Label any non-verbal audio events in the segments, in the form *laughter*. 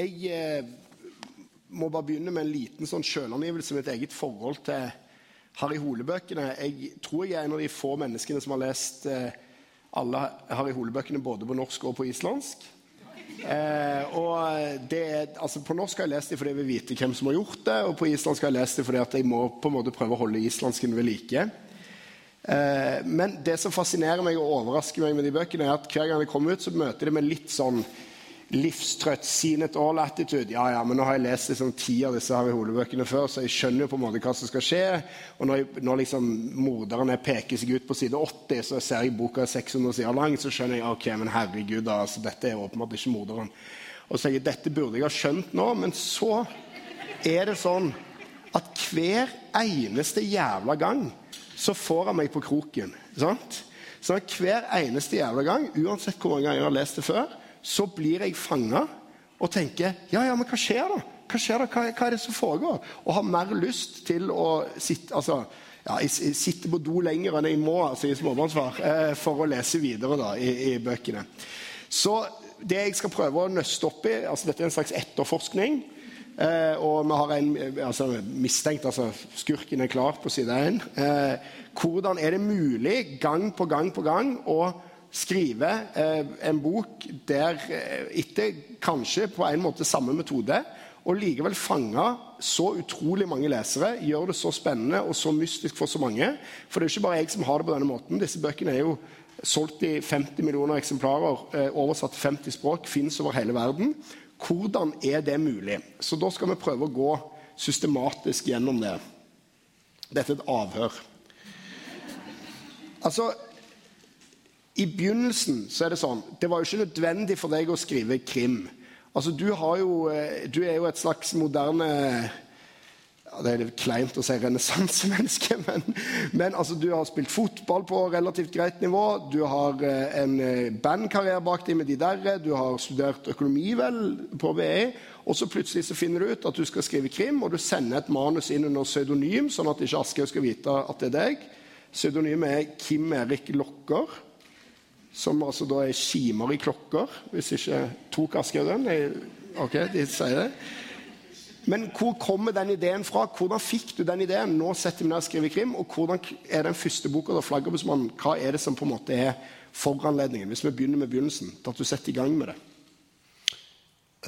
jeg eh, må bare begynne med en liten sånn selvangivelse mitt eget forhold til Harry Hole-bøkene. Jeg tror jeg er en av de få menneskene som har lest eh, alle Harry Hole-bøkene både på norsk og på islandsk. Eh, og det, altså På norsk har jeg lest dem fordi jeg vil vite hvem som har gjort det, og på islandsk har jeg lest dem fordi jeg må på en måte prøve å holde islandsken ved like. Eh, men det som fascinerer meg og overrasker meg med de bøkene, er at hver gang de kommer ut, så møter de med litt sånn livstrøtt, seen it all-attitude. Ja, ja, men nå har jeg lest liksom ti av disse her i hodebøkene før, så jeg skjønner jo på en måte hva som skal skje. Og når, jeg, når liksom morderen peker seg ut på side 80, så ser jeg boka er 600 sider lang, så skjønner jeg ok, men herregud, altså, dette er åpenbart ikke morderen. Og så sier jeg dette burde jeg ha skjønt nå, men så er det sånn at hver eneste jævla gang så får han meg på kroken. sant? Så hver eneste jævla gang, uansett hvor mange ganger jeg har lest det før, så blir jeg fanga og tenker ja, ja, men hva skjer da? Hva skjer da? Hva, hva er det som foregår? Og har mer lyst til å sitte altså, ja, jeg sitter på do lenger enn jeg må altså i småbarnsfar, eh, for å lese videre da, i, i, bøkene. Så det jeg skal prøve å nøste opp i altså Dette er en slags etterforskning. Eh, og vi har en altså, mistenkt altså Skurken er klar på side 1. Eh, hvordan er det mulig gang på gang på gang å skrive eh, en bok der eh, etter kanskje på en måte samme metode, og likevel fange så utrolig mange lesere, gjør det så spennende og så mystisk for så mange. For det er jo ikke bare jeg som har det på denne måten. Disse bøkene er jo solgt i 50 millioner eksemplarer, eh, oversatt til 50 språk, fins over hele verden. Hvordan er det mulig? Så da skal vi prøve å gå systematisk gjennom det. Dette er et avhør. Altså, i begynnelsen så er det sånn Det var jo ikke nødvendig for deg å skrive krim. Altså, Du, jo, eh, du er jo et slags moderne ja, Det er litt kleint å si renessansemenneske, *laughs* men, men altså, du har spilt fotball på relativt greit nivå. Du har eh, en eh, bandkarriere bak deg med de der. Du har studert økonomi vel på BI. Og så plutselig så finner du ut at du skal skrive krim, og du sender et manus inn under pseudonym, sånn at ikke Aschehoug skal vite at det er deg. Pseudonymet er Kim Erik Lokker som altså da er kimer i klokker, hvis ikke tok Aschehoug den. Ok, de sier det. Men hvor kommer den ideen fra? Hvordan fikk du den ideen? Nå setter vi ned og skriver krim. Og hvordan er den første boka, da, 'Flaggermusmannen', hva er det som på en måte er foranledningen? Hvis vi begynner med begynnelsen, til at du setter i gang med det.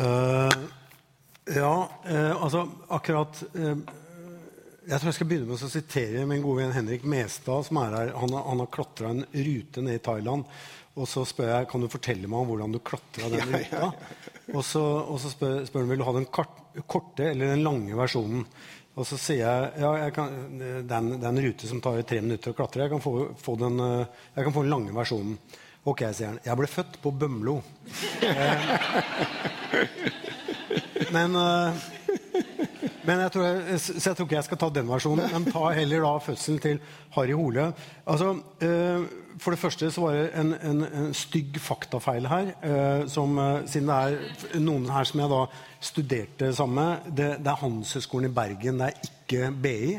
Uh, ja, uh, altså akkurat uh, jeg tror jeg skal begynne med å sitere min gode venn Henrik Mestad. som er her. Han, har, han har klatra en rute ned i Thailand. Og så spør jeg kan du fortelle meg om hvordan du klatra den ruta. *laughs* Ja, ja, ja. Og så, og så spør, spør, han vil du ha den kart, korte eller den lange versjonen. Og så sier jeg ja, jeg kan, det, er en, rute som tar tre minutter å klatre. Jeg kan få, få den, jeg kan få den lange versjonen. Ok, sier han. Jeg ble født på Bømlo. *laughs* men men jeg tror, så jeg tror ikke jeg skal ta den versjonen, men ta heller da fødselen til Harry Hole. Altså, eh, for det første så var det en, en, en stygg faktafeil her. Eh, som, eh, siden det er noen her som jeg da studerte sammen med. Det, det er Handelshøyskolen i Bergen, det er ikke BI.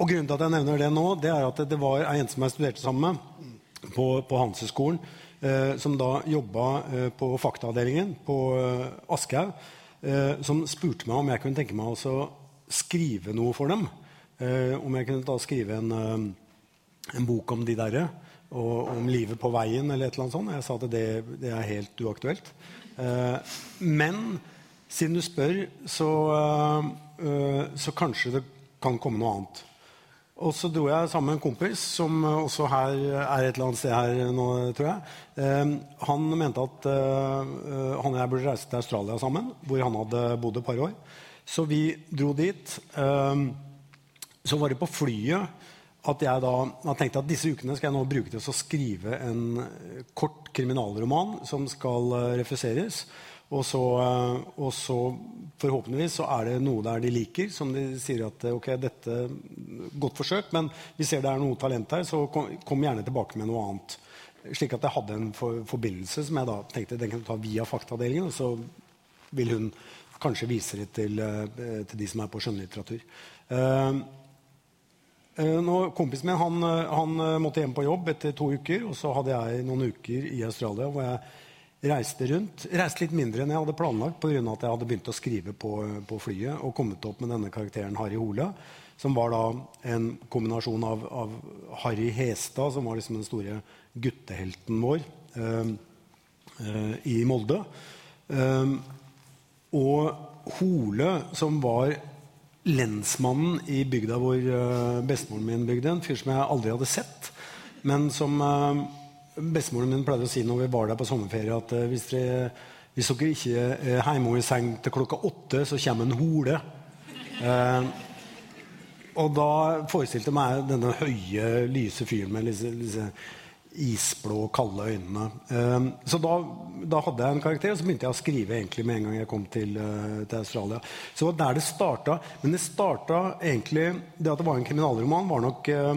Og grunnen til at jeg nevner det nå, det er at det var ei jente som jeg studerte sammen med på, på Handelshøyskolen, eh, som da jobba eh, på faktaavdelingen på Aschehoug eh, som spurte meg om jeg kunne tenke meg å skrive noe for dem. Eh, om jeg kunne da skrive en, eh, en, bok om de derre, og om livet på veien eller et eller annet sånt. Jeg sa at det, det er helt uaktuelt. Eh, men siden du spør, så, eh, så kanskje det kan komme noe annet. Og så dro jeg sammen med en kompis som også her er et eller annet sted her nå, tror jeg. Eh, han mente at eh, han og jeg burde reise til Australia sammen, hvor han hadde bodd et par år. Så vi dro dit. Eh, så var det på flyet at jeg da jeg tenkte at disse ukene skal jeg nå bruke til å skrive en kort kriminalroman som skal eh, refuseres. Og så, eh, og så, forhåpentligvis så er det noe der de liker, som de sier at ok, dette godt forsøk, men vi ser det er noe talent her, så kom, kom gjerne tilbake med noe annet. Slik at jeg hadde en for, forbindelse som jeg da tenkte den kan ta via faktaavdelingen, og så vil hun kanskje vise det til, eh, til de som er på skjønnlitteratur. Uh, nå, kompisen min han, han, måtte hjem på jobb etter to uker, og så hadde jeg noen uker i Australia hvor jeg reiste rundt. Reiste litt mindre enn jeg hadde planlagt pga. at jeg hadde begynt å skrive på, på, flyet og kommet opp med denne karakteren Harry Hole. Som var da en kombinasjon av, av Harry Hestad, som var liksom den store guttehelten vår eh, eh, i Molde. Eh, og Hole, som var lensmannen i bygda hvor uh, bestemoren min bygde. En fyr som jeg aldri hadde sett. Men som bestemoren min pleide å si når vi var der på sommerferie, at uh, hvis, dere, hvis, dere, ikke er hjemme i seng til klokka åtte, så kommer en hole. og da forestilte jeg meg denne høye, lyse fyren med disse, disse isblå, kalde øynene. Eh, så da, da, hadde jeg en karakter, og så begynte jeg å skrive egentlig med en gang jeg kom til, eh, til Australia. Så det var der det starta. Men det starta egentlig Det at det var en kriminalroman, var nok eh,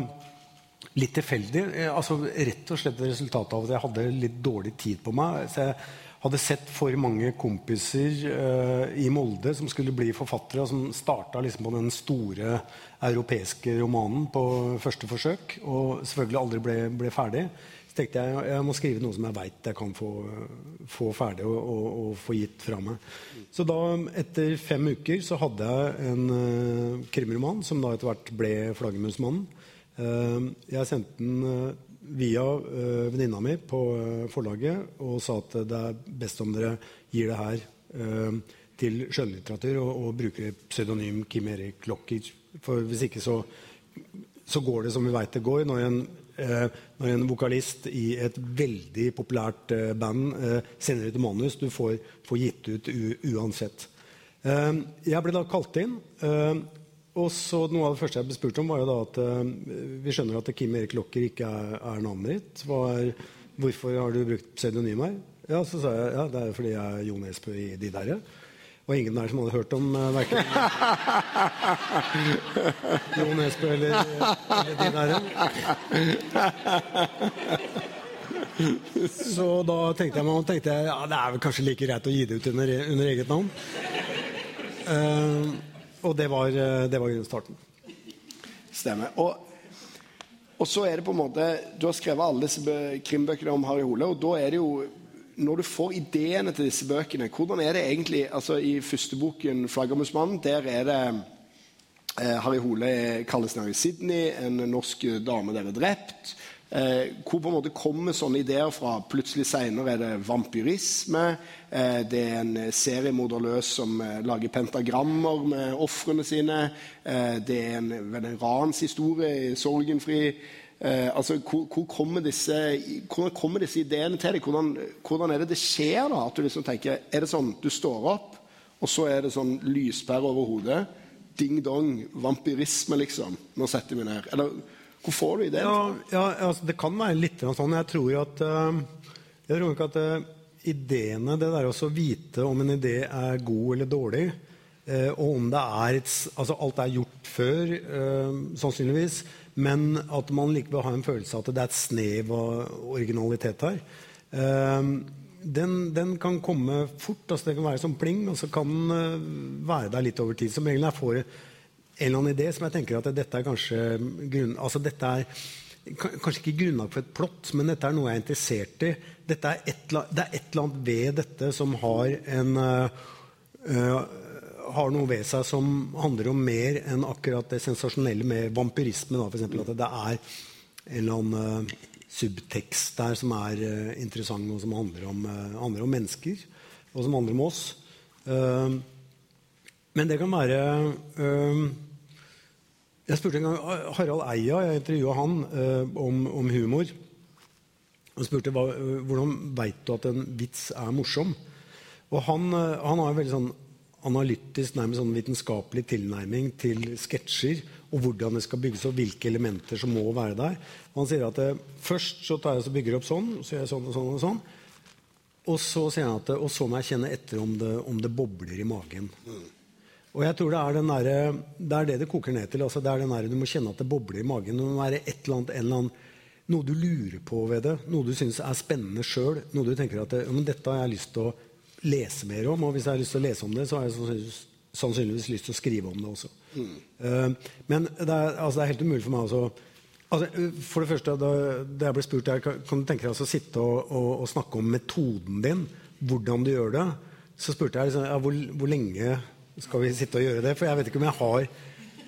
litt tilfeldig. Eh, altså Rett og slett resultatet av at jeg hadde litt dårlig tid på meg. Så jeg hadde sett for mange kompiser uh, i Molde som skulle bli forfattere, og som starta liksom på den store europeiske romanen på første forsøk, og selvfølgelig aldri ble, ble ferdig. Så tenkte jeg jeg må skrive noe som jeg veit jeg kan få, få ferdig og, og, og, få gitt fra meg. Så da, etter fem uker, så hadde jeg en uh, krimroman som da etter hvert ble 'Flaggermusmannen'. Uh, jeg sendte den uh, via uh, venninna mi på forlaget og sa at det er best om dere gir det her til skjønnlitteratur og, og bruker pseudonym Kim Erik Locker for hvis ikke så, så går det som vi veit det går. Når en, eh, når en, vokalist i et veldig populært eh, band eh, sender ut manus du får, får gitt ut uansett. Eh, jeg ble da kalt inn. Eh, og så Noe av det første jeg ble spurt om, var jo da at eh, vi skjønner at Kim Erik Locker ikke er, er navnet ditt. Er, hvorfor har du brukt pseudonym her? Ja, Så sa jeg ja, det er fordi jeg er Jo Nesbø i De derre Og ingen der som hadde hørt om uh, verken *laughs* Jo Nesbø eller, eller de der. Så da tenkte jeg, meg tenkte jeg ja, det er vel kanskje like greit å gi det ut under, under eget navn. Uh, og det var, eh, det var starten. Stemmer. Og, og, så er det på en måte Du har skrevet alle disse krimbøkene om Harry Hole, og da er det jo når du får ideene til disse bøkene, hvordan er det egentlig altså I første boken, 'Flaggermusmannen', der er det eh, Harry Hole kalles nær i Sydney, en norsk dame der er drept. Eh, hvor på en måte kommer sånne ideer fra? Plutselig senere er det vampyrisme. Eh, det er en seriemorderløs som eh, lager pentagrammer med ofrene sine. Eh, det er en, en ranshistorie, sorgenfri. Eh, altså, hvor, hvor kommer disse, hvordan kommer disse ideene til deg? Hvordan, hvordan, er det det skjer? da? At du liksom tenker, Er det sånn du står opp, og så er det sånn lyspære over hodet? Ding dong, vampyrisme, liksom. Nå setter vi ned. Eller hvor får du ideen? Ja, ja altså, det kan være litt sånn. Jeg tror at uh, jeg tror ikke at uh, ideene, det der å vite om en idé er god eller dårlig, uh, og om det er et, altså Alt er gjort før, sannsynligvis. Men at man likevel har en følelse av at det er et snev av originalitet her. Den, den, kan komme fort. altså Det kan være som pling, og så kan den eh, være der litt over tid. Som regel får en eller annen idé som jeg tenker at dette er kanskje grunn, altså dette er Kanskje ikke grunnlag for et plott, men dette er noe jeg er interessert i. Er et, det er et eller annet ved dette som har en uh, har noe ved seg som handler om mer enn akkurat det sensasjonelle med vampyrisme. Da, for eksempel, at det er en eller annen uh, subtekst der som er uh, interessant, og som handler om, uh, handler om, mennesker, og som handler om oss. men det kan være Jeg spurte en gang Harald Eia, jeg intervjua han om, om, humor. Og spurte hva, hvordan veit du at en vits er morsom. Og han, han har en veldig sånn analytisk, nærmest sånn vitenskapelig tilnærming til sketsjer og hvordan det skal bygges og hvilke elementer som må være der. Og han sier at eh, Først så tar jeg og bygger opp sånn, så gjør jeg sånn og sånn. Og sånn. Og så sier han at og så må jeg kjenne etter om det, om det bobler i magen. Og jeg tror det er, der, det er det det koker ned til. altså det er den der, Du må kjenne at det bobler i magen. Det må være et eller annet, en eller annen, noe du lurer på ved det. Noe du syns er spennende sjøl. Noe du tenker at ja, men dette har jeg lyst til å lese mer om. Og hvis jeg har lyst til å lese om det, så har jeg sannsynligvis lyst til å skrive om det også. Mm. Uh, men det er, altså, det er, helt umulig for meg å Altså, for det første, da, da jeg ble spurt der, kan, kan du tenke deg å sitte og, og, og, snakke om metoden din, hvordan du gjør det, så spurte jeg liksom, ja, hvor, hvor, lenge skal vi sitte og gjøre det. For jeg vet ikke om jeg har,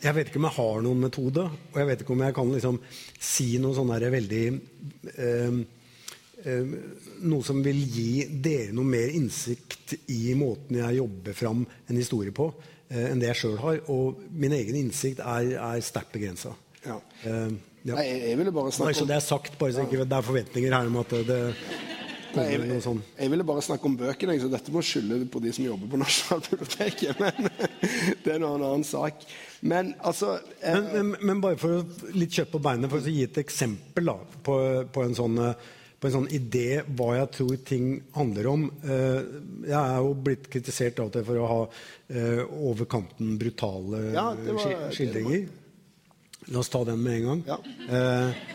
jeg vet ikke om jeg har noen metode. Og jeg vet ikke om jeg kan liksom si noe sånn veldig eh, eh, Noe som vil gi dere noe mer innsikt i måten jeg jobber fram en historie på, eh, enn det jeg sjøl har. Og min egen innsikt er, er sterkt begrensa. Ja. Uh, ja. Nei, jeg ville bare snakke om... Det er sagt, bare så ikke det er forventninger her om at det jeg, jeg, jeg, ville bare snakke om bøkene, så dette må skylde på de som jobber på *laughs* Nasjonalbiblioteket. Men *laughs* det er en annen sak. Men altså eh, men, men, men, bare for å litt kjøtt på beinet, for å gi et eksempel da, på, på, en sånn, på, en sånn, idé hva jeg tror ting handler om. Eh, jeg er jo blitt kritisert av til for å ha eh, over kanten brutale ja, var, skildringer. La oss ta den med en gang. Ja. Eh,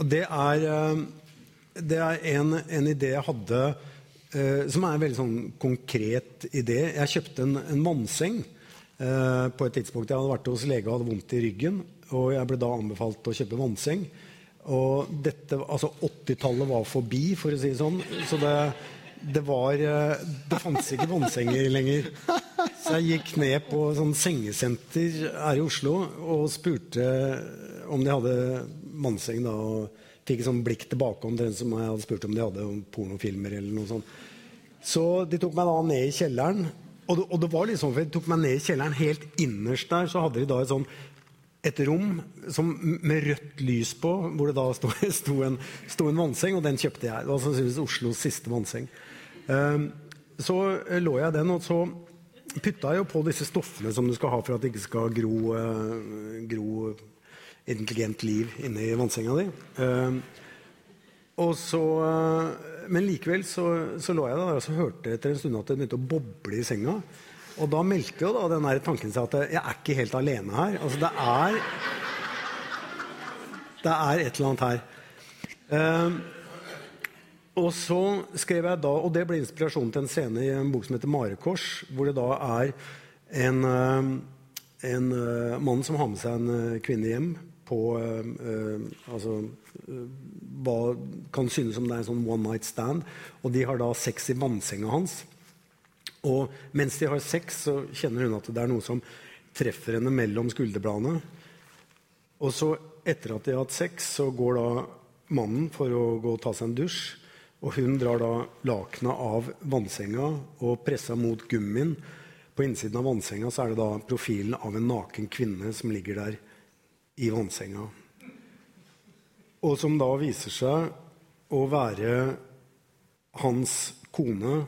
det er, eh, det er en, en, idé jeg hadde eh, som er en veldig sånn konkret idé. Jeg kjøpte en, en vannseng eh, på et tidspunkt. Jeg hadde vært hos lege og hadde vondt i ryggen. Og jeg ble da anbefalt å kjøpe vannseng. Og dette, altså 80-tallet var forbi, for å si det sånn. Så det, det var eh, Det fantes ikke vannsenger lenger. Så jeg gikk ned på sånn sengesenter her i Oslo og spurte om de hadde vannseng. da, og Fikk sånn blikk tilbake om den som jeg hadde spurt om de hadde pornofilmer. eller noe sånt. Så de tok meg da ned i kjelleren. Og det, og det var liksom, for de tok meg ned i kjelleren Helt innerst der så hadde de da et sånn et rom som, med rødt lys på, hvor det da sto, *laughs* sto, en, sto, en, vannseng, og den kjøpte jeg. Det var sannsynligvis Oslos siste vannseng. Um, så lå jeg den, og så putta jo på disse stoffene som du skal ha for at det ikke skal gro, uh, gro intelligent liv inne i vannsenga di. Og så, uh, men likevel så, så, lå jeg der og så hørte etter en stund at det begynte å boble i senga. Og da meldte jo da den der tanken seg at jeg er ikke helt alene her. Altså det er Det er et eller annet her. Uh, og så skrev jeg da, og det ble inspirasjonen til en scene i en bok som heter 'Marekors', hvor det da er en, eh, en uh, mann som har med seg en uh, kvinne hjem på uh, altså, Hva kan synes som det er en sånn one night stand. Og de har da sex i vannsenga hans. Og mens de har sex, så kjenner hun at det er noe som treffer henne mellom skulderbladene. Og så, etter at de har hatt sex, så går da mannen for å gå og ta seg en dusj. Og hun drar da lakenet av vannsenga og presser mot gummien. På innsiden av vannsenga så er det da profilen av en naken kvinne som ligger der i vannsenga. Og som da viser seg å være hans kone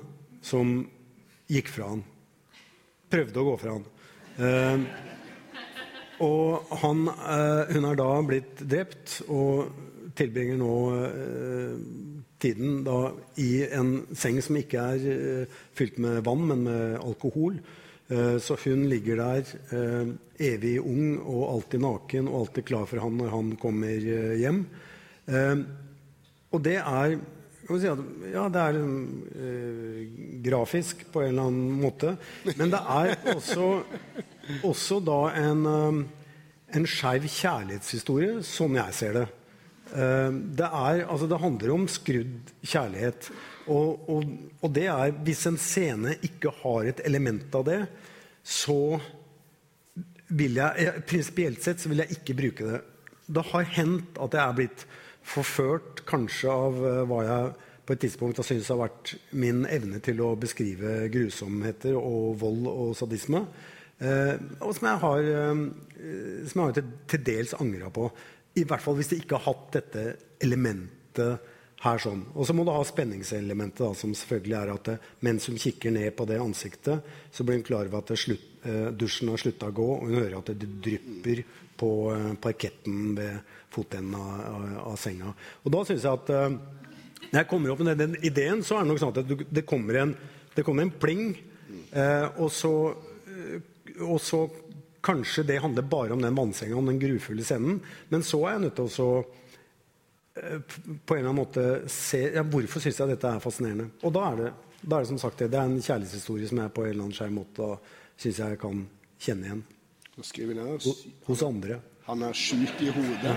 som gikk fra han. Prøvde å gå fra han. Eh, og han, eh, hun er da blitt drept og tilbringer nå eh, tiden da, i en seng som ikke er eh, fylt med vann, men med alkohol. Uh, så hun ligger der uh, evig ung og alltid naken og alltid klar for han når han kommer hjem. og det er ja, det er grafisk på en eller annen måte. Men det er også, også da en, en skeiv kjærlighetshistorie, sånn jeg ser det. Ehm, det, er, altså det, handler om skrudd kjærlighet. Og, og, og, det er Hvis en scene ikke har et element av det, så vil jeg Prinsipielt sett så vil jeg ikke bruke det. Det har hendt at jeg er blitt forført kanskje av uh, hva jeg på et tidspunkt har syntes har vært min evne til å beskrive grusomheter og vold og sadisme. Uh, og som jeg har, uh, som jeg har til, til dels angra på. I hvert fall hvis de ikke har hatt dette elementet her sånn. Og så må du ha spenningselementet, da, som selvfølgelig er at det, mens hun kikker ned på det ansiktet, så blir hun klar over at slutt, eh, dusjen har slutta å gå, og hun hører at det drypper på eh, parketten ved fotenden av, av, av, senga. Og da syns jeg at eh, når jeg kommer opp med den ideen, så er det nok sånn at det, kommer, en, det kommer, en, pling, eh, og så, eh, og så Kanskje det handler bare om den vannsenga, om den grufulle scenen. Men så er jeg nødt til å eh, på en eller annen måte se ja, Hvorfor syns jeg dette er fascinerende? Og da er, det, da er det som sagt det. Det er en kjærlighetshistorie som jeg på en eller annen skeiv måte syns jeg kan kjenne igjen. Hos andre. Han er sjuk i hodet.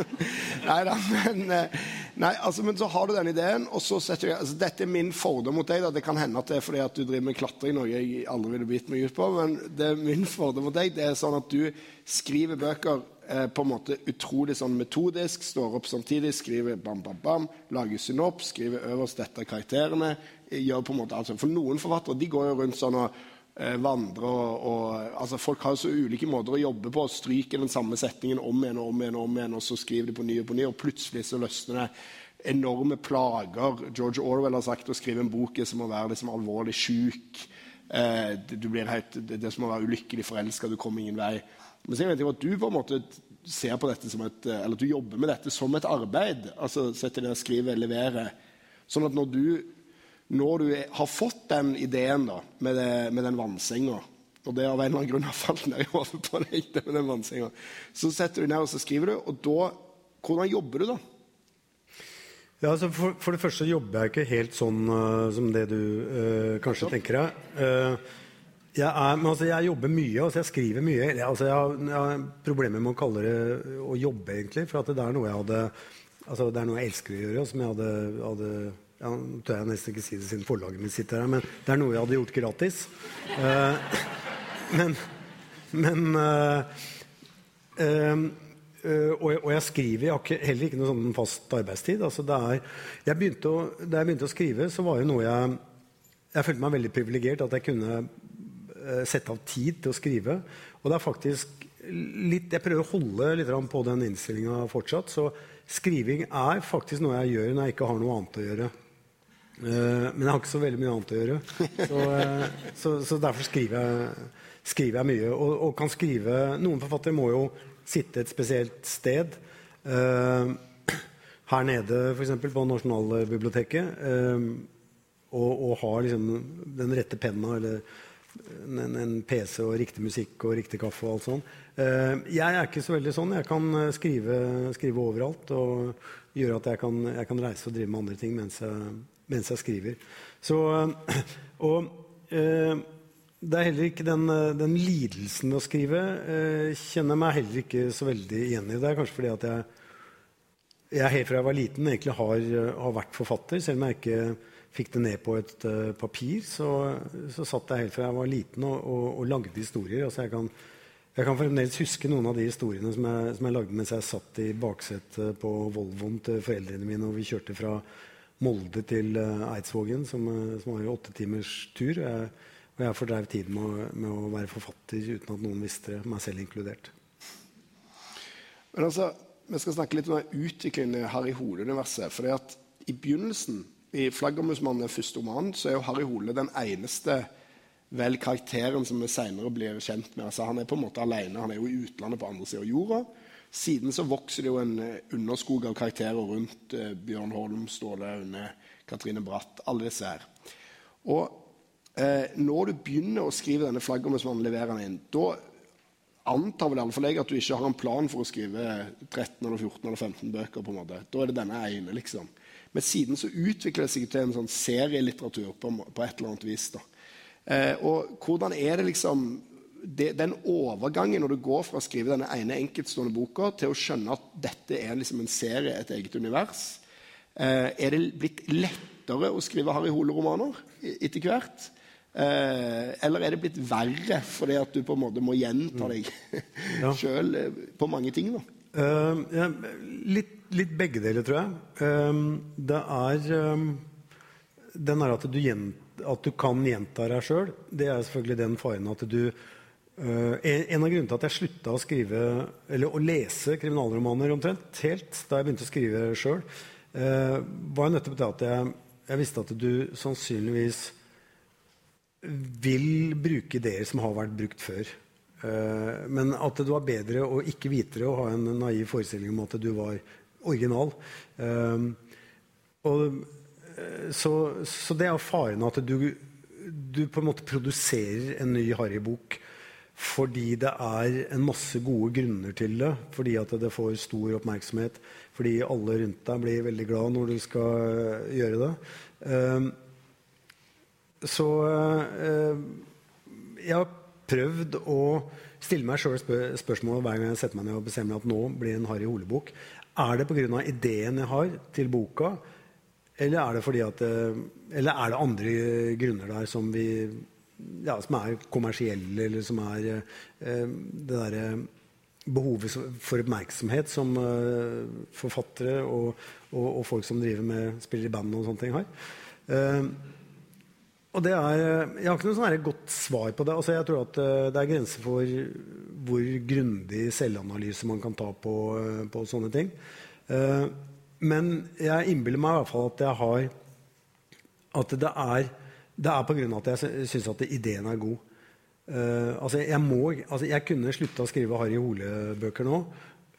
*laughs* nei da, men, eh, nei, altså, men så har du den ideen, og så setter du altså, Dette er min fordom mot deg. Da. Det kan hende at det er fordi at du driver med klatring, noe jeg aldri ville bitt meg ut på, men det er min fordom mot deg. Det er sånn at du skriver bøker eh, på en måte utrolig sånn metodisk. Står opp samtidig, skriver bam, bam, bam. Lager synops, skriver øverst dette karakterene. gjør på en måte alt sånn. For noen forfattere de går jo rundt sånn og eh, vandre og, og, altså Folk har så ulike måter å jobbe på. Stryker den samme setningen om igjen og om igjen, og om igjen, og så skriver de på ny og på ny, og plutselig så løsner det enorme plager. George Orwell har sagt å skrive en bok er som å være liksom alvorlig sjuk. Eh, det, det, er som å være ulykkelig forelska, du kommer ingen vei. Men så vet jeg at du på en måte ser på dette som et, eller at du jobber med dette som et arbeid. altså Setter deg og skriver, leverer. Sånn at når du når du har fått den ideen da, med, det, med den vannsenga og det av en eller annen grunn har falt ned i hodet på deg, det med den vannsenga, så setter du ned og så skriver du, og da Hvordan jobber du, da? Ja, altså for, for, det første jobber jeg ikke helt sånn uh, som det du uh, kanskje ja. tenker deg. Uh, jeg, er, men altså, jeg jobber mye, altså jeg skriver mye. Jeg, altså jeg, har, jeg, har, problemer med å kalle det å jobbe, egentlig. For det er noe jeg hadde altså det er noe jeg elsker å gjøre, som jeg hadde, hadde ja, Nå tør jeg nesten ikke si det siden forlaget mitt sitter her, men det er noe jeg hadde gjort gratis. Uh, *laughs* men, men uh, uh, og, jeg, og, jeg, skriver Jeg har ikke, heller ikke noe sånn fast arbeidstid. Altså er, jeg å, da jeg begynte å skrive, så var det noe jeg Jeg følte meg veldig privilegert at jeg kunne sette av tid til å skrive. Og det er faktisk litt Jeg prøver å holde litt på den innstillinga fortsatt. Så skriving er faktisk noe jeg gjør når jeg ikke har noe annet å gjøre. Uh, men jeg har ikke så veldig mye annet å gjøre. Så, uh, så, så derfor skriver jeg, skriver jeg mye. Og, og, kan skrive Noen forfattere må jo sitte et spesielt sted. Uh, her nede, f.eks. på Nasjonalbiblioteket. og, og har liksom den rette penna eller en, en, PC og riktig musikk og riktig kaffe og alt sånt. jeg er ikke så veldig sånn. Jeg kan skrive, skrive overalt og gjøre at jeg kan, jeg kan reise og drive med andre ting mens jeg mens jeg skriver. Så, *clears throat* og eh, det er heller ikke den, den, lidelsen med å skrive eh, kjenner jeg meg heller ikke så veldig igjen i. Det er kanskje fordi at jeg, jeg helt fra jeg var liten egentlig har, har, vært forfatter. Selv om jeg ikke fikk det ned på et uh, papir, så, så, satt jeg helt fra jeg var liten og, og, og lagde historier. Altså jeg, kan, jeg kan fremdeles huske noen av de historiene som jeg, som jeg lagde mens jeg satt i baksetet på Volvoen til foreldrene mine, og vi kjørte fra Molde til eh, Eidsvågen, som, eh, som var åtte timers tur. Jeg, og jeg fordrev tiden med, med, å være forfatter uten at noen visste det, meg selv inkludert. Men altså, Vi skal snakke litt om utviklingen i Harry Hole-universet. fordi I begynnelsen, i 'Flaggermusmannen' første roman, så er jo Harry Hole den eneste vel karakteren som vi senere blir kjent med. Altså, han er på en måte alene. Han er jo i utlandet på andre sida av jorda. Siden så vokser det jo en eh, underskog av karakterer rundt eh, Bjørn Holm, Ståle Aune, Katrine Bratt, alle disse her. Og eh, når du begynner å skrive denne flaggermusmannen, leverer den inn, da antar vel i alle fall jeg at du ikke har en plan for å skrive 13 eller 14 eller 15 bøker. på en måte. Da er det denne ene, liksom. Men siden så utvikler det seg til en sånn serielitteratur på, på et eller annet vis. da. Eh, og hvordan er det liksom det, den overgangen når du går fra å skrive denne ene enkeltstående boka til å skjønne at dette er liksom en serie, et eget univers eh, Er det blitt lettere å skrive Harry Hole-romaner etter hvert? Eh, eller er det blitt verre fordi at du på en måte må gjenta deg ja. *laughs* sjøl eh, på mange ting? da? Uh, ja, litt, litt, begge deler, tror jeg. Uh, det er um, den er at du, at du kan gjenta deg sjøl. Det er selvfølgelig den faren at du en, av grunnene til at jeg slutta å skrive, eller å lese kriminalromaner omtrent helt da jeg begynte å skrive sjøl, eh, var nettopp det at jeg, jeg, visste at du sannsynligvis vil bruke ideer som har vært brukt før. Uh, men at det var bedre å ikke vite det og ha en naiv forestilling om at du var original. Og, så, så, det er faren at du, du på en måte produserer en ny Harry-bok fordi det er en masse gode grunner til det. Fordi at det får stor oppmerksomhet. Fordi alle rundt deg blir veldig glad når du skal eh, gjøre det. Ehm, så eh, jeg har prøvd å stille meg sjøl spør spørsmålet hver gang jeg setter meg ned og bestemmer at nå blir en Harry Hole-bok. Er det pga. ideen jeg har til boka, eller er det at Eller er det andre grunner der som vi ja, som er kommersielle, eller som er eh, det derre behovet for oppmerksomhet som eh, forfattere og, og, og, folk som driver med spiller i band og sånne ting, har. Eh, og det er, Jeg har ikke noe sånn godt svar på det. Altså, jeg tror at uh, Det er grenser for hvor grundig selvanalyse man kan ta på, på sånne ting. men jeg innbiller meg i hvert fall at jeg har At det er, det er av at jeg syns at ideen er god. Uh, altså, jeg, må, altså, jeg kunne slutta å skrive Harry Hole-bøker nå.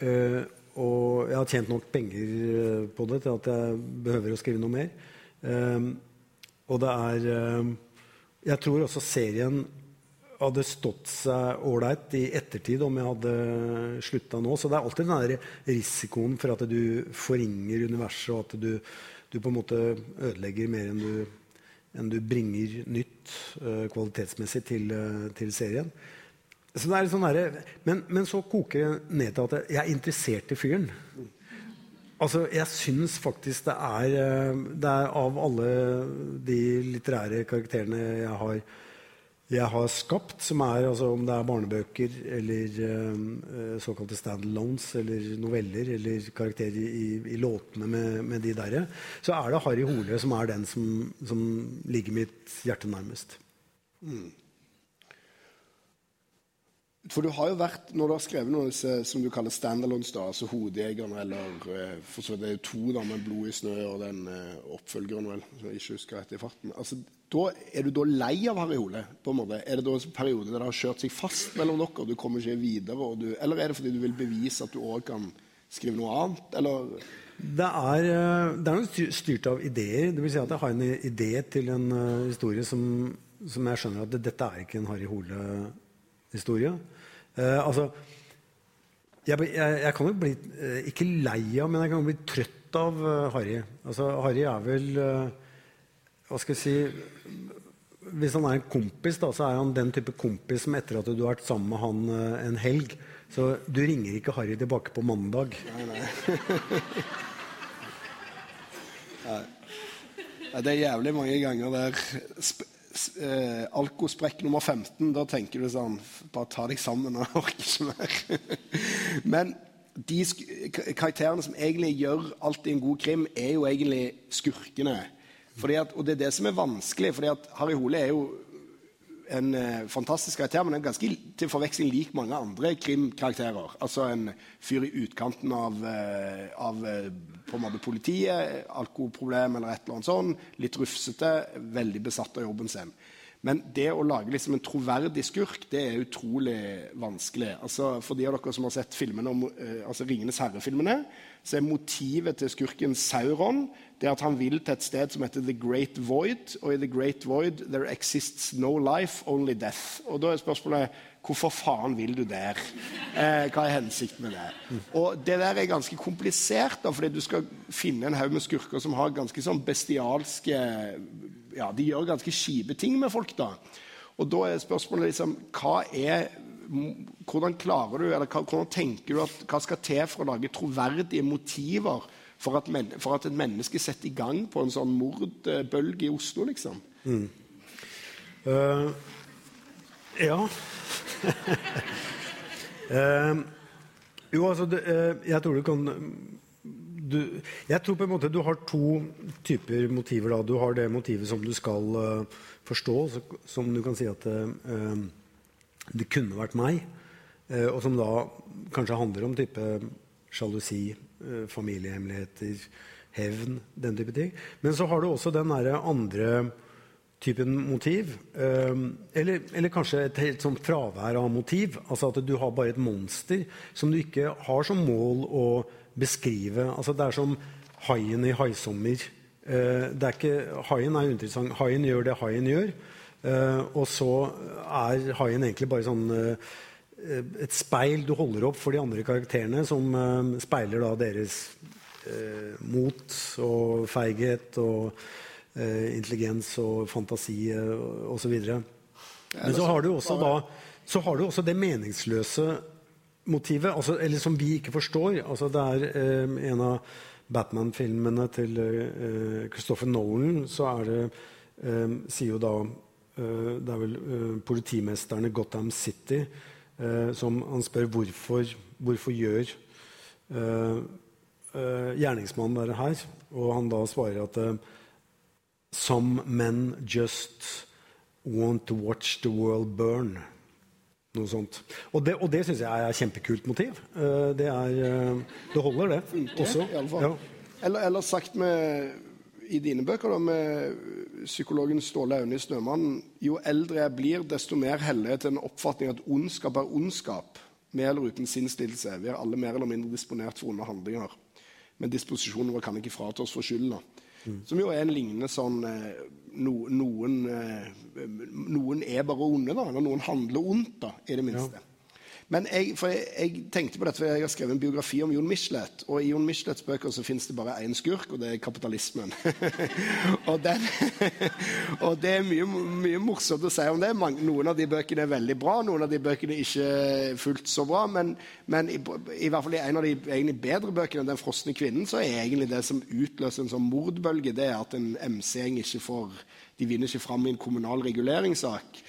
Uh, og jeg har tjent nok penger eh, på det til at jeg behøver å skrive noe mer. Uh, og det er Jeg tror også serien hadde stått seg ålreit i ettertid om jeg hadde slutta nå. Så det er alltid den der risikoen for at du forringer universet, og at du, du på en måte ødelegger mer enn du enn du bringer nytt uh, kvalitetsmessig til, uh, til, serien. Så det er sånn der, men, men, så koker det ned til at jeg er interessert i fyren. Altså, Jeg syns faktisk det er, eh, det er Av alle de litterære karakterene jeg har jeg har skapt, som er altså, om det er barnebøker eller uh, såkalte stand-alones eller noveller eller karakterer i, i låtene med, med, de derre, så er det Harry Hole som er den som, som ligger mitt hjerte nærmest. Mm. For du har jo vært, Når du har skrevet noen av disse som du kaller standalones, da, altså 'Hodejegerne', eller eh, for så det er to da, med 'Blod i snø' og den uh, oppfølgeren, vel, som jeg ikke husker rett i farten altså, da, Er du da lei av Harry Hole? på en måte? Er det da en periode der det har kjørt seg fast mellom dere, og du kommer ikke videre? Du, eller er det fordi du vil bevise at du òg kan skrive noe annet? Eller? Det er, eh, det er noe styrt av ideer. Det vil si at jeg har en idé til en uh, historie som, som jeg skjønner at dette er ikke en Harry Hole-historie. Uh, altså, jeg, jeg, jeg, kan jo bli uh, ikke lei av, men jeg kan jo bli trøtt av Harry. Altså, Harry er vel Hva skal jeg si Hvis han er en kompis, da, så er han den type kompis som etter at du har vært sammen med han en helg Så du ringer ikke Harry tilbake på mandag. Nei, nei. nei. Det er jævlig mange ganger der eh, alkosprekk nummer 15, da tenker du sånn Bare ta deg sammen, jeg orker ikke mer. *laughs* Men de karakterene som egentlig gjør alltid en god krim, er jo egentlig skurkene. At, og det er det som er vanskelig. fordi at Harry Hole er jo en eh, fantastisk karakter, men en ganske til forveksling lik mange andre krimkarakterer. Altså en fyr i utkanten av, eh, av eh, på en måte politiet, alkoholproblem eller et eller annet sånt. Litt rufsete, veldig besatt av jobben sin. Men det å lage liksom en troverdig skurk det er utrolig vanskelig. Altså, for de av dere som har sett filmene om, eh, altså Ringenes herre-filmene, så er motivet til skurken Sauron det er at han vil til et sted som heter The Great Void. Og i The Great Void there exists no life, only death. Og da er spørsmålet hvorfor faen vil du der? Eh, hva er hensikten med det? Og det der er ganske komplisert, da, fordi du skal finne en haug med skurker som har ganske sånn bestialske ja, De gjør ganske kjipe ting med folk, da. Og da er spørsmålet liksom Hva er hvordan klarer du, eller hvordan tenker du at hva skal til for å lage troverdige motiver for at, men, for at et menneske setter i gang på en sånn mordbølge i Oslo, liksom? Mm. Uh, ja uh, *laughs* Jo, altså det, uh, Jeg tror du kan du, Jeg tror på en måte du har to typer motiver. Da. Du har det motivet som du skal forstå, så, som du kan si at det kunne vært meg. og som da kanskje handler om type sjalusi, familiehemmeligheter, hevn, den type ting. Men så har du også den andre typen motiv. Eh, eller, eller, kanskje et helt sånn fravær av motiv. Altså at du har bare et monster som du ikke har som mål å beskrive. Altså det er som haien i 'Haisommer'. Eh, det er ikke, haien er uinteressant. Haien gjør det haien gjør. og så er haien egentlig bare sånn Eh, et speil du holder opp for de andre karakterene, som uh, speiler da deres uh, mot og feighet og uh, intelligens og fantasi uh, osv. Men så har du også da så har du også det meningsløse motivet, altså, eller som vi ikke forstår. Altså, det er eh, en av Batman-filmene til eh, Christopher Nolan, så er det eh, Sier jo da eh, Det er vel eh, politimesteren i Gotham City eh, som han spør hvorfor, hvorfor gjør gjerningsmannen dette her. Og han da svarer at Some men just want to watch the world burn. Noe sånt. Og det, og det syns jeg er kjempekult motiv. Eh, det, er, eh, det holder, det. Funker, også. Ja. Eller, eller, sagt med, i dine bøker, da, med psykologen Ståle Aune i 'Snømannen' Jo eldre jeg blir, desto mer heller til en oppfatning at ondskap er ondskap. Med eller uten sinnslidelse. Vi er alle mer eller mindre disponert for onde handlinger. Men disposisjonen vår kan ikke frata oss for skylda. Mm. Som jo er en lignende sånn eh, no, noen, eh, noen, er bare onde, da. Eller noen handler ondt, da, i det minste. Ja. Men jeg, jeg, jeg, tenkte på dette, for jeg har skrevet en biografi om Jon Michelet. Og i Jon Michelets bøker så finnes det bare én skurk, og det er kapitalismen. *laughs* og, den, *laughs* og, det er mye, mye, morsomt å si om det. Noen av de bøkene er veldig bra, noen av de bøkene er ikke fullt så bra. Men, men i, i, hvert fall i en av de egentlig bedre bøkene, 'Den frosne kvinnen', så er egentlig det som utløser en sånn mordbølge, det er at en MC-gjeng ikke får de vinner ikke fram i en kommunal reguleringssak.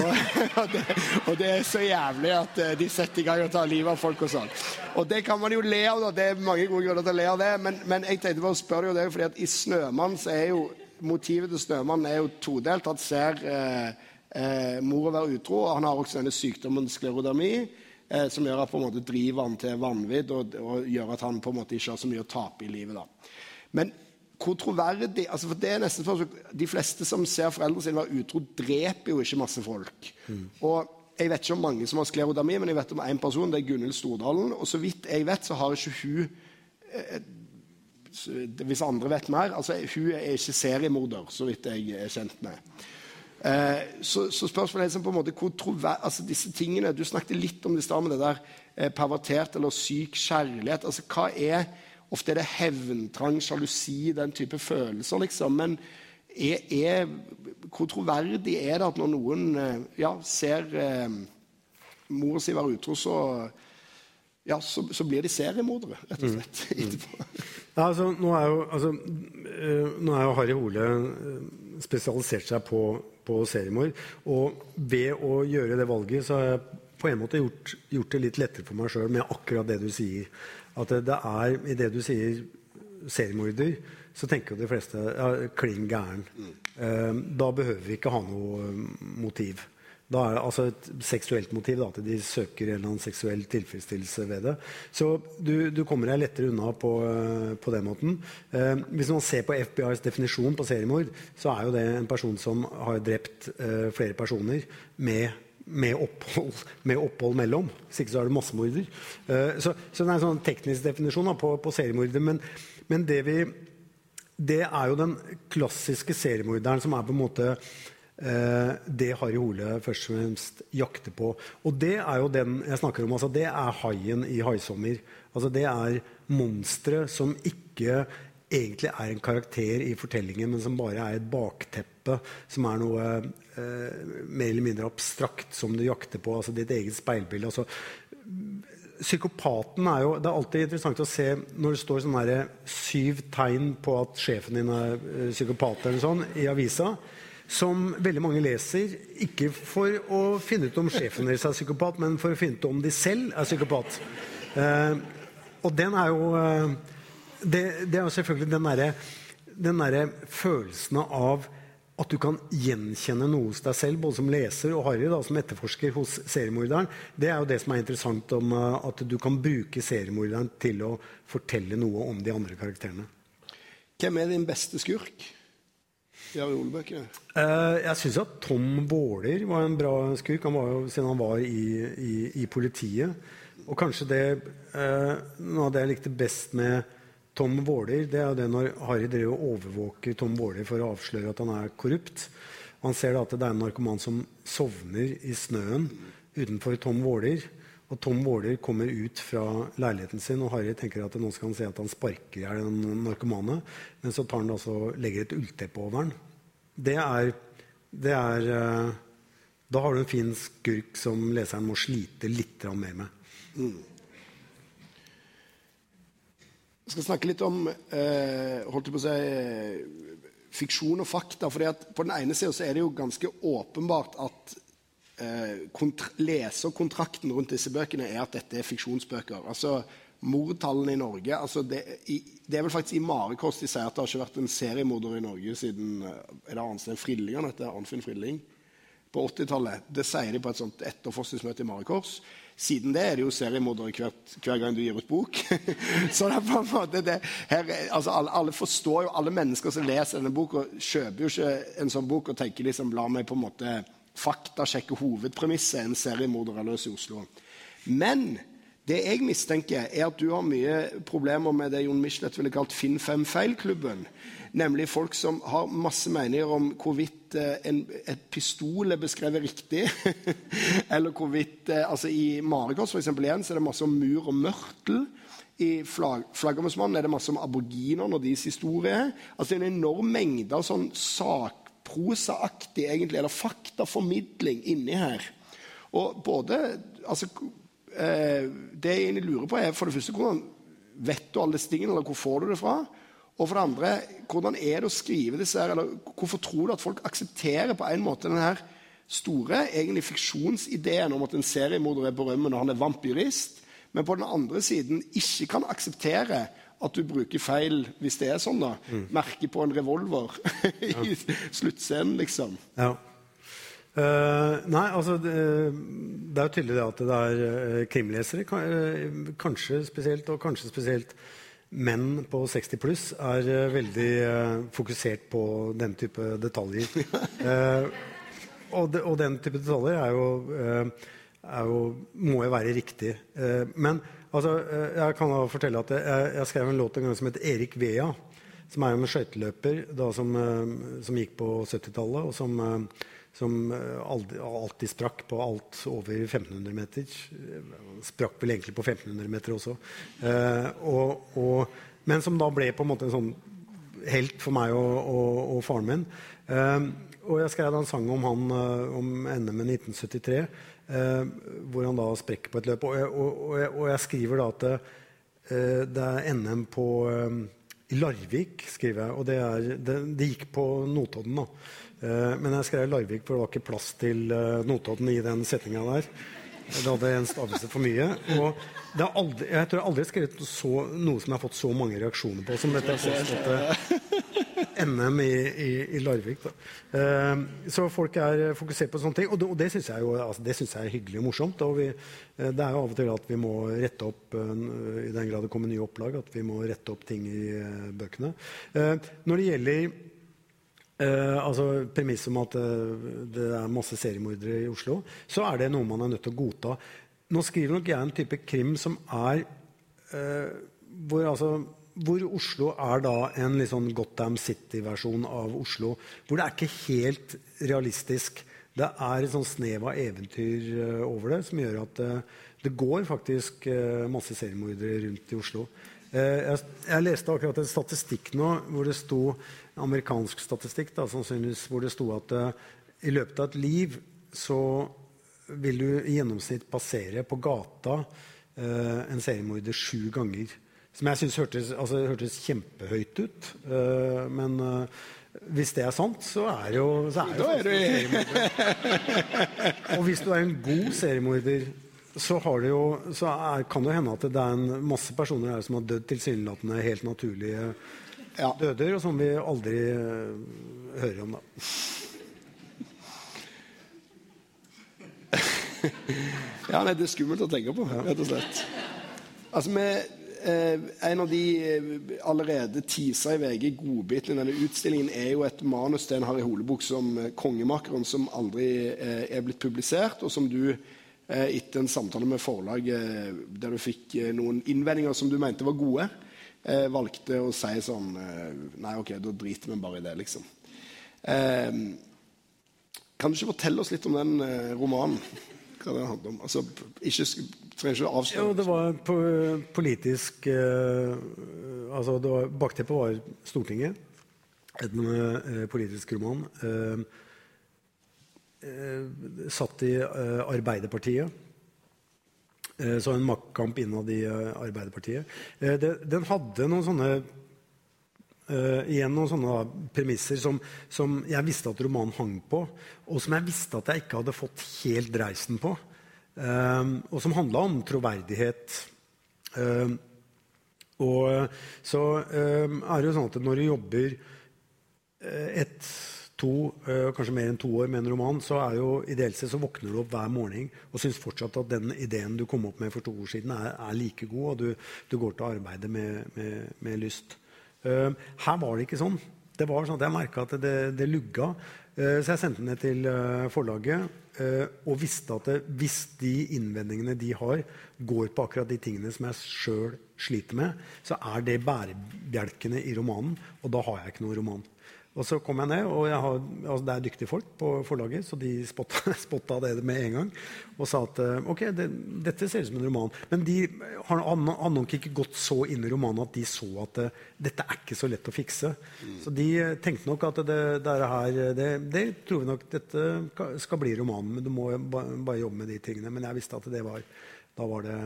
Og, *laughs* og, det, og, det, er så jævlig at eh, de setter i gang og tar livet av folk og sånn. Og det kan man jo le av, da. Det er mange gode grunner til å le av det. Men, men jeg tenkte bare å spørre deg, fordi at i 'Snømann' så er jo motivet til 'Snømann' er jo todelt. Han ser eh, eh, mor være utro, og han har også denne sykdommen sklerodermi. Eh, som gjør at på en måte driver han til vanvidd og, og, gjør at han på en måte ikke har så mye å tape i livet. da. Men hvor troverdig altså for det er nesten for, De fleste som ser foreldrene sine være utro, dreper jo ikke masse folk. Mm. Og Jeg vet ikke om mange som har sklerodami, men jeg vet om én person. Det er Gunhild Stordalen. Og så vidt jeg vet, så har ikke hun eh, Hvis andre vet mer altså Hun er ikke seriemorder, så vidt jeg er kjent med. Eh, så, så, spørsmålet er liksom på en måte hvor troverdig altså disse tingene, Du snakket litt om det i stad med det der eh, pervertert eller syk kjærlighet. altså Hva er Ofte er det hevntrang, sjalusi, den type følelser, liksom. Men er, er, hvor troverdig er det at når noen eh, ja, ser eh, mor si være utro, så, ja, så, så, blir de seriemordere, rett og slett. Mm. etterpå. ja, altså, nå, er jo, altså, uh, nå er jo Harry Hole spesialisert seg på, på seriemord. Og ved å gjøre det valget så har jeg på en måte gjort, gjort det litt lettere for meg sjøl med akkurat det du sier at det er I det du sier seriemorder, så tenker jo de fleste ja, klin gæren. Mm. Da behøver vi ikke ha noe um, motiv. Da er det altså et seksuelt motiv, da, at de søker en eller annen seksuell tilfredsstillelse ved det. Så du, du kommer deg lettere unna på, uh, på den måten. Eh, hvis man ser på FBIs definisjon på seriemord, så er jo det en person som har drept eh, flere personer med med opphold, med opphold, mellom. Hvis ikke så er det massemorder. Uh, så, så, det er en sånn teknisk definisjon på, på seriemorder. Men, men det, vi, det, er jo den klassiske seriemorderen som er på en måte uh, det Harry Hole først og fremst jakter på. Og det er jo den jeg snakker om. Altså, det er haien i 'Haisommer'. Altså, det er monstre som ikke egentlig er en karakter i fortellingen, men som bare er et bakteppe, som er noe eh, mer eller mindre abstrakt som du jakter på. altså Ditt eget speilbilde. altså Psykopaten er jo, Det er alltid interessant å se når det står sånne syv tegn på at sjefen din er eh, psykopat eller sånn, i avisa, som veldig mange leser, ikke for å finne ut om sjefen deres er psykopat, men for å finne ut om de selv er psykopat. Eh, og den er jo eh, det, det, er jo selvfølgelig den derre der følelsen av at du kan gjenkjenne noe hos deg selv, både som leser og Harry, da, som etterforsker hos seriemorderen, det er jo det som er interessant om uh, at du kan bruke seriemorderen til å fortelle noe om de andre karakterene. Hvem er din beste skurk i Ariolebøkene? Uh, jeg syns at Tom Våler var en bra skurk, han var jo, siden han var i, i, i politiet. Og kanskje det uh, Noe av det jeg likte best med Tom Våler. Det er jo det når Harry drev og overvåker Tom Våler for å avsløre at han er korrupt. Han ser da at det er en narkoman som sovner i snøen utenfor Tom Våler. Og Tom Våler kommer ut fra leiligheten sin, og Harry tenker at nå skal han se at han sparker i hjel den narkomane. Men så tar han det legger et ullteppe over den. Det er, det er eh, Da har du en fin skurk som leseren må slite litt mer med. Mm. Jeg skal snakke litt om eh, holdt jeg på å si, eh, fiksjon og fakta. fordi at På den ene sida er det jo ganske åpenbart at eh, leserkontrakten rundt disse bøkene er at dette er fiksjonsbøker. Altså mordtallene i Norge altså det, i, det, er vel faktisk i marekost de sier at det har ikke vært en seriemorder i Norge siden eh, er det Arnstein Frilling han heter? Arnfinn Frilling? på 80-tallet. Det sier de på et sånt etterforskningsmøte i Marekors. Siden det er det jo seriemordere hver, hver gang du gir ut bok. *laughs* så det er på en måte det, her, altså, alle, alle, forstår jo, alle mennesker som leser denne boka, kjøper jo ikke en sånn bok og tenker liksom La meg på en måte faktasjekke hovedpremisset en seriemorder er løs i Oslo. Men det jeg mistenker, er at du har mye problemer med det Jon Michelet ville kalt Finn fem feil-klubben. Nemlig folk som har masse meninger om hvorvidt eh, en, et pistol er beskrevet riktig. *laughs* Eller hvorvidt eh, altså I Marekors for eksempel, igjen, så er det masse om mur og mørtel. I flag, Flaggermusmannen er det masse om aboriginer og deres historie. Altså det er en enorm mengde av sånn sakprosaaktig, egentlig, eller faktaformidling inni her. Og både altså, eh, det jeg egentlig lurer på, er for det første hvordan vet du alle disse tingene, eller hvor får du det fra? Og for det andre, hvordan er det å skrive disse her, eller hvorfor tror du at folk aksepterer på en måte denne store egentlig fiksjonsideen om at en seriemorder er på rømmen og han er vampyrist, men på den andre siden ikke kan akseptere at du bruker feil, hvis det er sånn, da. Mm. Merke på en revolver *laughs* i sluttscenen, liksom. Ja. Uh, nei, altså det, det er jo tydelig at det er eh, krimlesere, eh, kanskje spesielt, og kanskje spesielt menn på 60 pluss, er eh, veldig fokusert på den type detaljer. *laughs* og, den type detaljer er jo, er jo må jo være riktig. Men altså, jeg kan da fortelle at jeg, jeg, skrev en låt en gang som het Erik Vea. Som er en skøyteløper som, som, gikk på 70-tallet, og som som eh, alltid sprakk på alt over 1500 meter. Sprakk vel egentlig på 1500 meter også. Eh, og, og, men som da ble på en måte en sånn helt for meg og, og faren min. Eh, og jeg skrev en sang om han eh, om NM i 1973, eh, hvor han da sprekker på et løp. Og jeg, jeg, og jeg, skriver da at det, det er NM på i Larvik, skriver jeg. Og det, er, det, det gikk på Notodden, da. Eh, men jeg skrev Larvik, for det var ikke plass til eh, Notodden i den setninga der. Da hadde jeg en stavelse for mye. Og aldri, jeg tror jeg aldri har skrevet så, noe som jeg har fått så mange reaksjoner på som dette påståtte NM i, i, i Larvik. Uh, så folk er fokusert på sånne ting. Og det, det syns jeg, altså, synes jeg er hyggelig og morsomt. Og vi, det er jo av og til at vi må rette opp, i den grad det kommer nye opplag, at vi må rette opp ting i bøkene. Når det gjelder Uh, altså Premisset om at uh, det er masse seriemordere i Oslo, så er det noe man er nødt til å godta. Nå skriver nok jeg en type krim som er uh, hvor, altså, hvor, Oslo er da en litt sånn Gotham City-versjon av Oslo. Hvor det er ikke helt realistisk. Det er et sånn snev av eventyr over det som gjør at det går faktisk masse seriemordere rundt i Oslo. Jeg, jeg leste akkurat en statistikk nå hvor det sto amerikansk statistikk da, sannsynligvis, hvor det sto at uh, i løpet av et liv så vil du i gjennomsnitt passere på gata uh, en seriemorder sju ganger. Som jeg syns hørtes, altså, hørtes, kjempehøyt ut. Uh, men hvis det er sant, så er det jo så er det er seriemorder. *laughs* Og hvis du er en god seriemorder, så, jo, så er, kan det jo hende at det er en masse personer her som har dødd tilsynelatende helt naturlige ja. døder, og som vi aldri eh, hører om, da. *laughs* ja, nei, det er skummelt å tenke på, rett og slett. Altså, med, eh, En av de eh, allerede tisa i VG godbitene i denne utstillingen er jo et manus til en Harry Holebukk som eh, 'Kongemakeren', som aldri eh, er blitt publisert, og som du etter en samtale med forlaget der du fikk noen innvendinger som du mente var gode, eh, valgte å si sånn eh, Nei, OK, da driter vi bare i det, liksom. Eh, kan du ikke fortelle oss litt om den eh, romanen? Hva den handler om? Altså, ikke, trenger ikke å avsløre. Jo, det liksom. var på, politisk eh, Altså, var, bakteppet var Stortinget. En eh, politisk roman. satt i Arbeiderpartiet så en maktkamp innad i eh, Arbeiderpartiet. Eh, den hadde noen sånne igjen noen sånne premisser som, som, jeg visste at romanen hang på, og som jeg visste at jeg ikke hadde fått helt dreisen på. og som handla om troverdighet. og så er det jo sånn at når du jobber et to, uh, kanskje mer enn to år med en roman, så er jo ideelt sett så våkner du opp hver morgen og syns fortsatt at den ideen du kom opp med for to år siden, er, er like god, og du, du, går til arbeidet med, med, med lyst. Uh, her var det ikke sånn. Det var sånn at Jeg merka at det, det lugga. Uh, så jeg sendte den ned til forlaget og visste at det, hvis de innvendingene de har, går på akkurat de tingene som jeg sjøl sliter med, så er det bærebjelkene i romanen, og da har jeg ikke noen roman. Og så kom jeg ned, og jeg har, altså det er dyktige folk på forlaget, så de spotta, *laughs* spotta det med en gang og sa at eh, ok, det, dette ser ut som en roman. Men de har, har nok ikke gått så inn i romanen at de så at det, eh, dette er ikke så lett å fikse. Mm. Så de eh, tenkte nok at det, her, det, det, tror vi nok dette skal bli romanen, men du må bare jobbe med de tingene. Men jeg visste at det var Da var det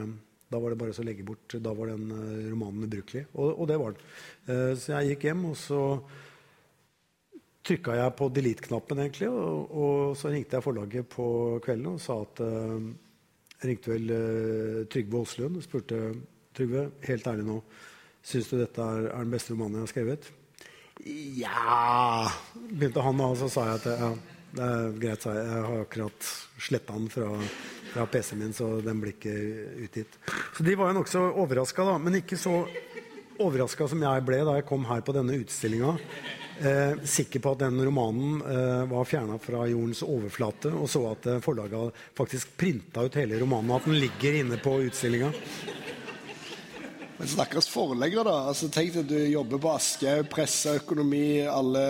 da var det bare å legge bort. Da var den romanen ubrukelig. Og, og det var den. Så jeg gikk hjem, og så trykka jeg på delete-knappen, egentlig, og, og, så ringte jeg forlaget på kvelden og sa at uh, Jeg ringte vel uh, Trygve Aaslund og spurte Trygve, helt ærlig nå, syns du dette er, er, den beste romanen jeg har skrevet? Ja Begynte han da, og så sa jeg at ja, det er greit, sa jeg. Jeg har akkurat sletta den fra, fra PC-en min, så den blir ikke utgitt. Så de var jo nokså overraska, da. Men ikke så overraska som jeg ble da jeg kom her på denne utstillinga eh, sikker på at den romanen eh, var fjerna fra jordens overflate, og så at eh, forlaget faktisk printa ut hele romanen, og at den ligger inne på utstillinga. Men stakkars forlegger, da. Altså, tenk at du jobber på Aschehoug, presse, økonomi. Alle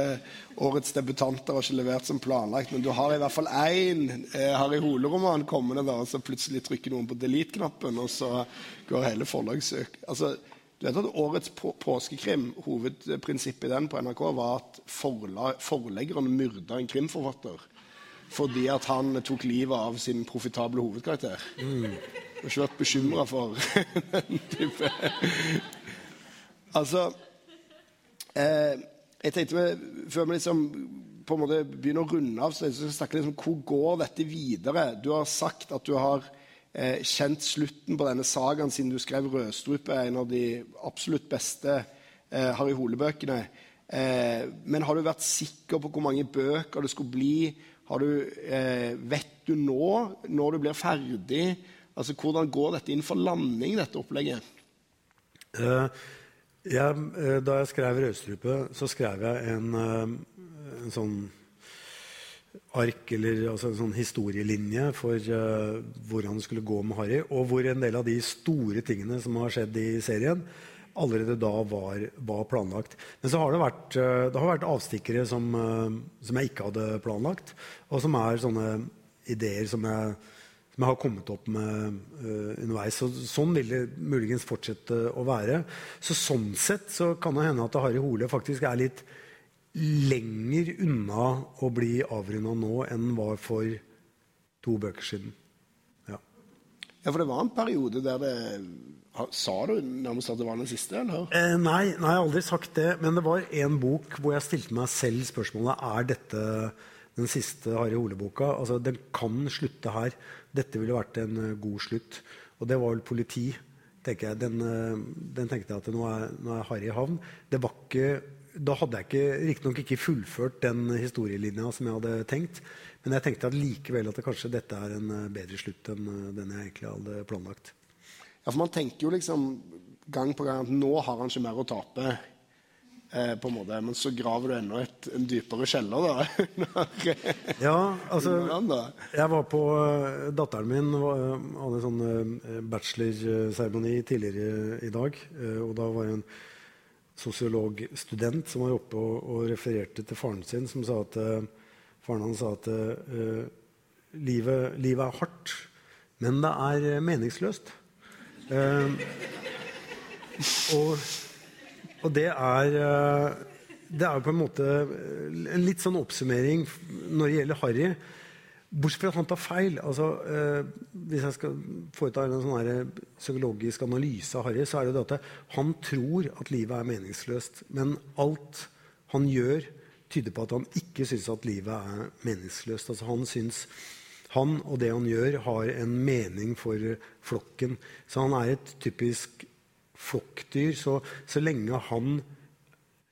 årets debutanter har ikke levert som planlagt. Men du har i hvert fall én eh, Harry Hole-roman kommende, da, og så plutselig trykker noen på delete-knappen, og så går hele forlagssøk. Altså, du vet at Årets på påskekrim, hovedprinsippet i den på NRK, var at forla forleggeren myrda en krimforfatter fordi at han tok livet av sin profitable hovedkarakter. Mm. Du har ikke vært bekymra for *laughs* den type Altså eh, Jeg tenkte vi, Før vi liksom på en måte begynner å runde av, så jeg skal snakke litt om hvor går dette videre. Du har sagt at du har eh, kjent slutten på denne sagaen siden du skrev 'Rødstrupe', en av de absolutt beste eh, Harry Hole-bøkene. Eh, men har du vært sikker på hvor mange bøker det skulle bli? Du, eh, vet du nå, når du blir ferdig, altså hvordan går dette inn for landing, dette opplegget? Uh, jeg, da jeg skrev 'Rødstrupe', så skrev jeg en, en sånn ark eller altså en sånn historielinje for uh, hvordan det skulle gå med Harry. Og hvor en del av de store tingene som har skjedd i serien, allerede da var, var planlagt. Men så har det vært, uh, det har vært avstikkere som, uh, som, jeg ikke hadde planlagt, og som er sånne ideer som jeg, som jeg har kommet opp med underveis. Så, sånn vil det muligens fortsette å være. Så sånn sett så kan det hende at Harry Hole faktisk er litt lenger unna å bli avrunda nå enn var for to bøker siden. Ja. ja, for det var en periode der det Sa du nærmest at det var den siste? eller? Eh, nei, nei, jeg har aldri sagt det. Men det var en bok hvor jeg stilte meg selv spørsmålet er dette den siste Harry Hole-boka. Altså, Den kan slutte her. Dette ville vært en uh, god slutt. Og det var vel politi. tenker jeg. Den, uh, den tenkte jeg at nå er, nå er Harry i havn. Det var ikke da hadde jeg ikke, riktignok ikke fullført den historielinja som jeg hadde tenkt. Men jeg tenkte at likevel at det kanskje dette er en eh, bedre slutt enn eh, den jeg egentlig hadde planlagt. Ja, for Man tenker jo liksom gang på gang at nå har han ikke mer å tape. Eh, på en måte, Men så graver du enda et, en dypere kjeller, da. *laughs* ja, altså *laughs* Jeg var på uh, Datteren min hadde en sånn bachelorseremoni tidligere i dag. Og da var hun sosiologstudent som var oppe og, og, refererte til faren sin, som sa at uh, faren hans sa at uh, livet, livet, er hardt, men det er meningsløst. Uh, og, og, det er det er på en måte en litt sånn oppsummering når det gjelder Harry. Bortsett fra at han tar feil. Altså, eh, hvis jeg skal foreta en sånn psykologisk analyse av Harry, så er det det at han tror at livet er meningsløst. Men alt han gjør, tyder på at han ikke syns at livet er meningsløst. Altså, han syns han og det han gjør, har en mening for flokken. Så han er et typisk flokkdyr. Så, så lenge han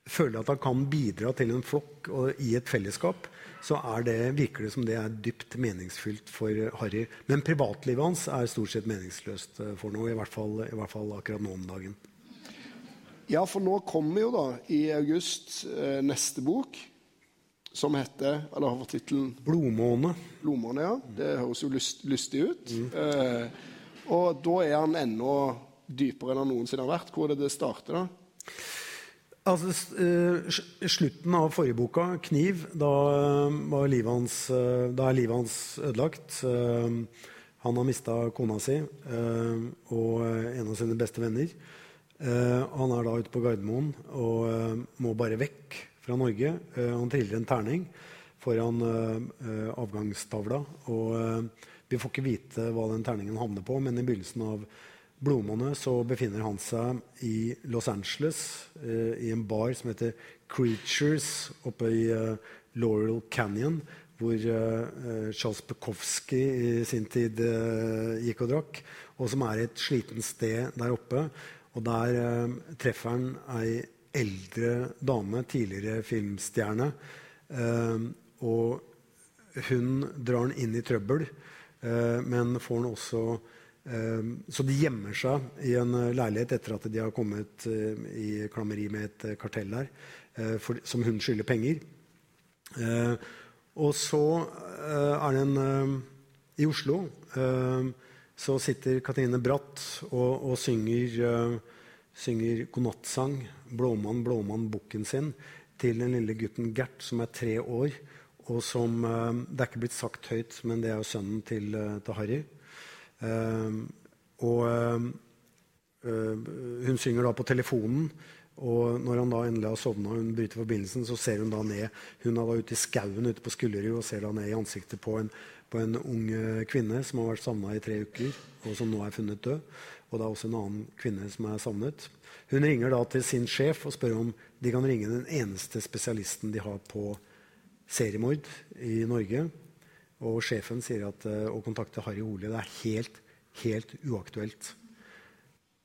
føler at han kan bidra til en flokk og i et fellesskap, så er det, virker det som det er dypt meningsfylt for Harry. Men privatlivet hans er stort sett meningsløst eh, for noe, i hvert fall, i hvert fall akkurat nå om dagen. Ja, for nå kommer jo da i august eh, neste bok, som heter Eller har fått tittelen 'Blodmåne'. Blodmåne, ja. Det høres jo lyst, lystig ut. Mm. Eh, og da er han enda dypere enn han noensinne har vært. Hvor er det det starter, da? Altså, uh, Slutten av forrige boka, 'Kniv', da, uh, livet hans, uh, da er livet hans ødelagt. han har mista kona si og en av sine beste venner. han er da ute på Gardermoen og må bare vekk fra Norge. han triller en terning foran avgangstavla. og Vi får ikke vite hva den terningen havner på, men i begynnelsen av blodmåned så befinner han seg i Los Angeles, eh, i en bar som heter Creatures oppe i eh, Laurel Canyon, hvor eh, Charles Bukowski i sin tid eh, gikk og drakk, og som er et slitent sted der oppe. Og der eh, treffer han ei eldre dame, tidligere filmstjerne. Eh, og hun drar han inn i trøbbel, men får han også så de gjemmer seg i en eh, leilighet etter at de har kommet eh, i klammeri med et eh, kartell der, som hun skylder penger. Ehm, og så er det en I Oslo så sitter Katrine Bratt og, og synger, synger godnattsang, 'Blåmann, blåmann, bukken sin', til den lille gutten Gert, som er tre år. Og som Det er ikke blitt sagt høyt, men det er jo sønnen til, til Harry. Ehm, og ehm, hun synger da på telefonen. Og når han da endelig har sovna hun bryter forbindelsen, så ser hun da ned. Hun er da ute i skauen ute på Skullerud og ser da ned i ansiktet på en, på en ung eh, kvinne som har vært savna i tre uker, og som nå er funnet død. Og det er også en annen kvinne som er savnet. Hun ringer da til sin sjef og spør om de kan ringe den eneste spesialisten de har på seriemord i Norge. Og sjefen sier at uh, å kontakte Harry Ole det er helt, helt uaktuelt.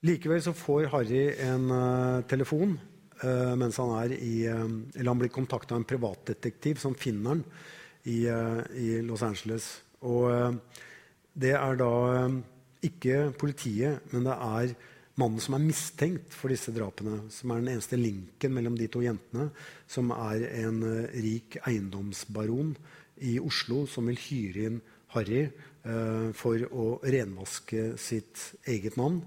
Likevel så får Harry en uh, telefon uh, mens han er i Eller han blir kontakta av en privatdetektiv som finner han i, i Los Angeles. Og det er da ikke politiet, men det er mannen som er mistenkt for disse drapene, som er den eneste linken mellom de to jentene, som er en rik eiendomsbaron i Oslo som vil hyre inn Harry eh, for å renvaske sitt eget navn.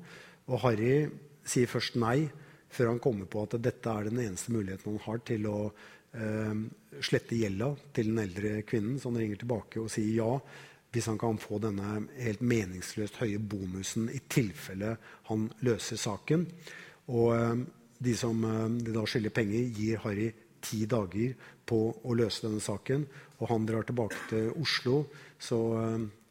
Og Harry sier først nei, før han kommer på at dette er den eneste muligheten han har til å eh, slette gjelda til den eldre kvinnen. Så han ringer tilbake og sier ja hvis han kan få denne helt meningsløst høye bonusen i tilfelle han løser saken. Og eh, de som eh, de da skylder penger, gir Harry ti dager på å løse denne saken. Og han drar tilbake til Oslo. Så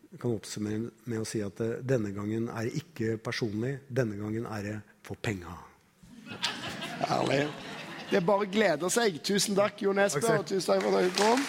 jeg kan oppsummere med å si at uh, denne gangen er det ikke personlig. Denne gangen er det for penga. Herlig. Det er bare å glede seg. Tusen takk, Jon Espe, og tusen takk for at du kom.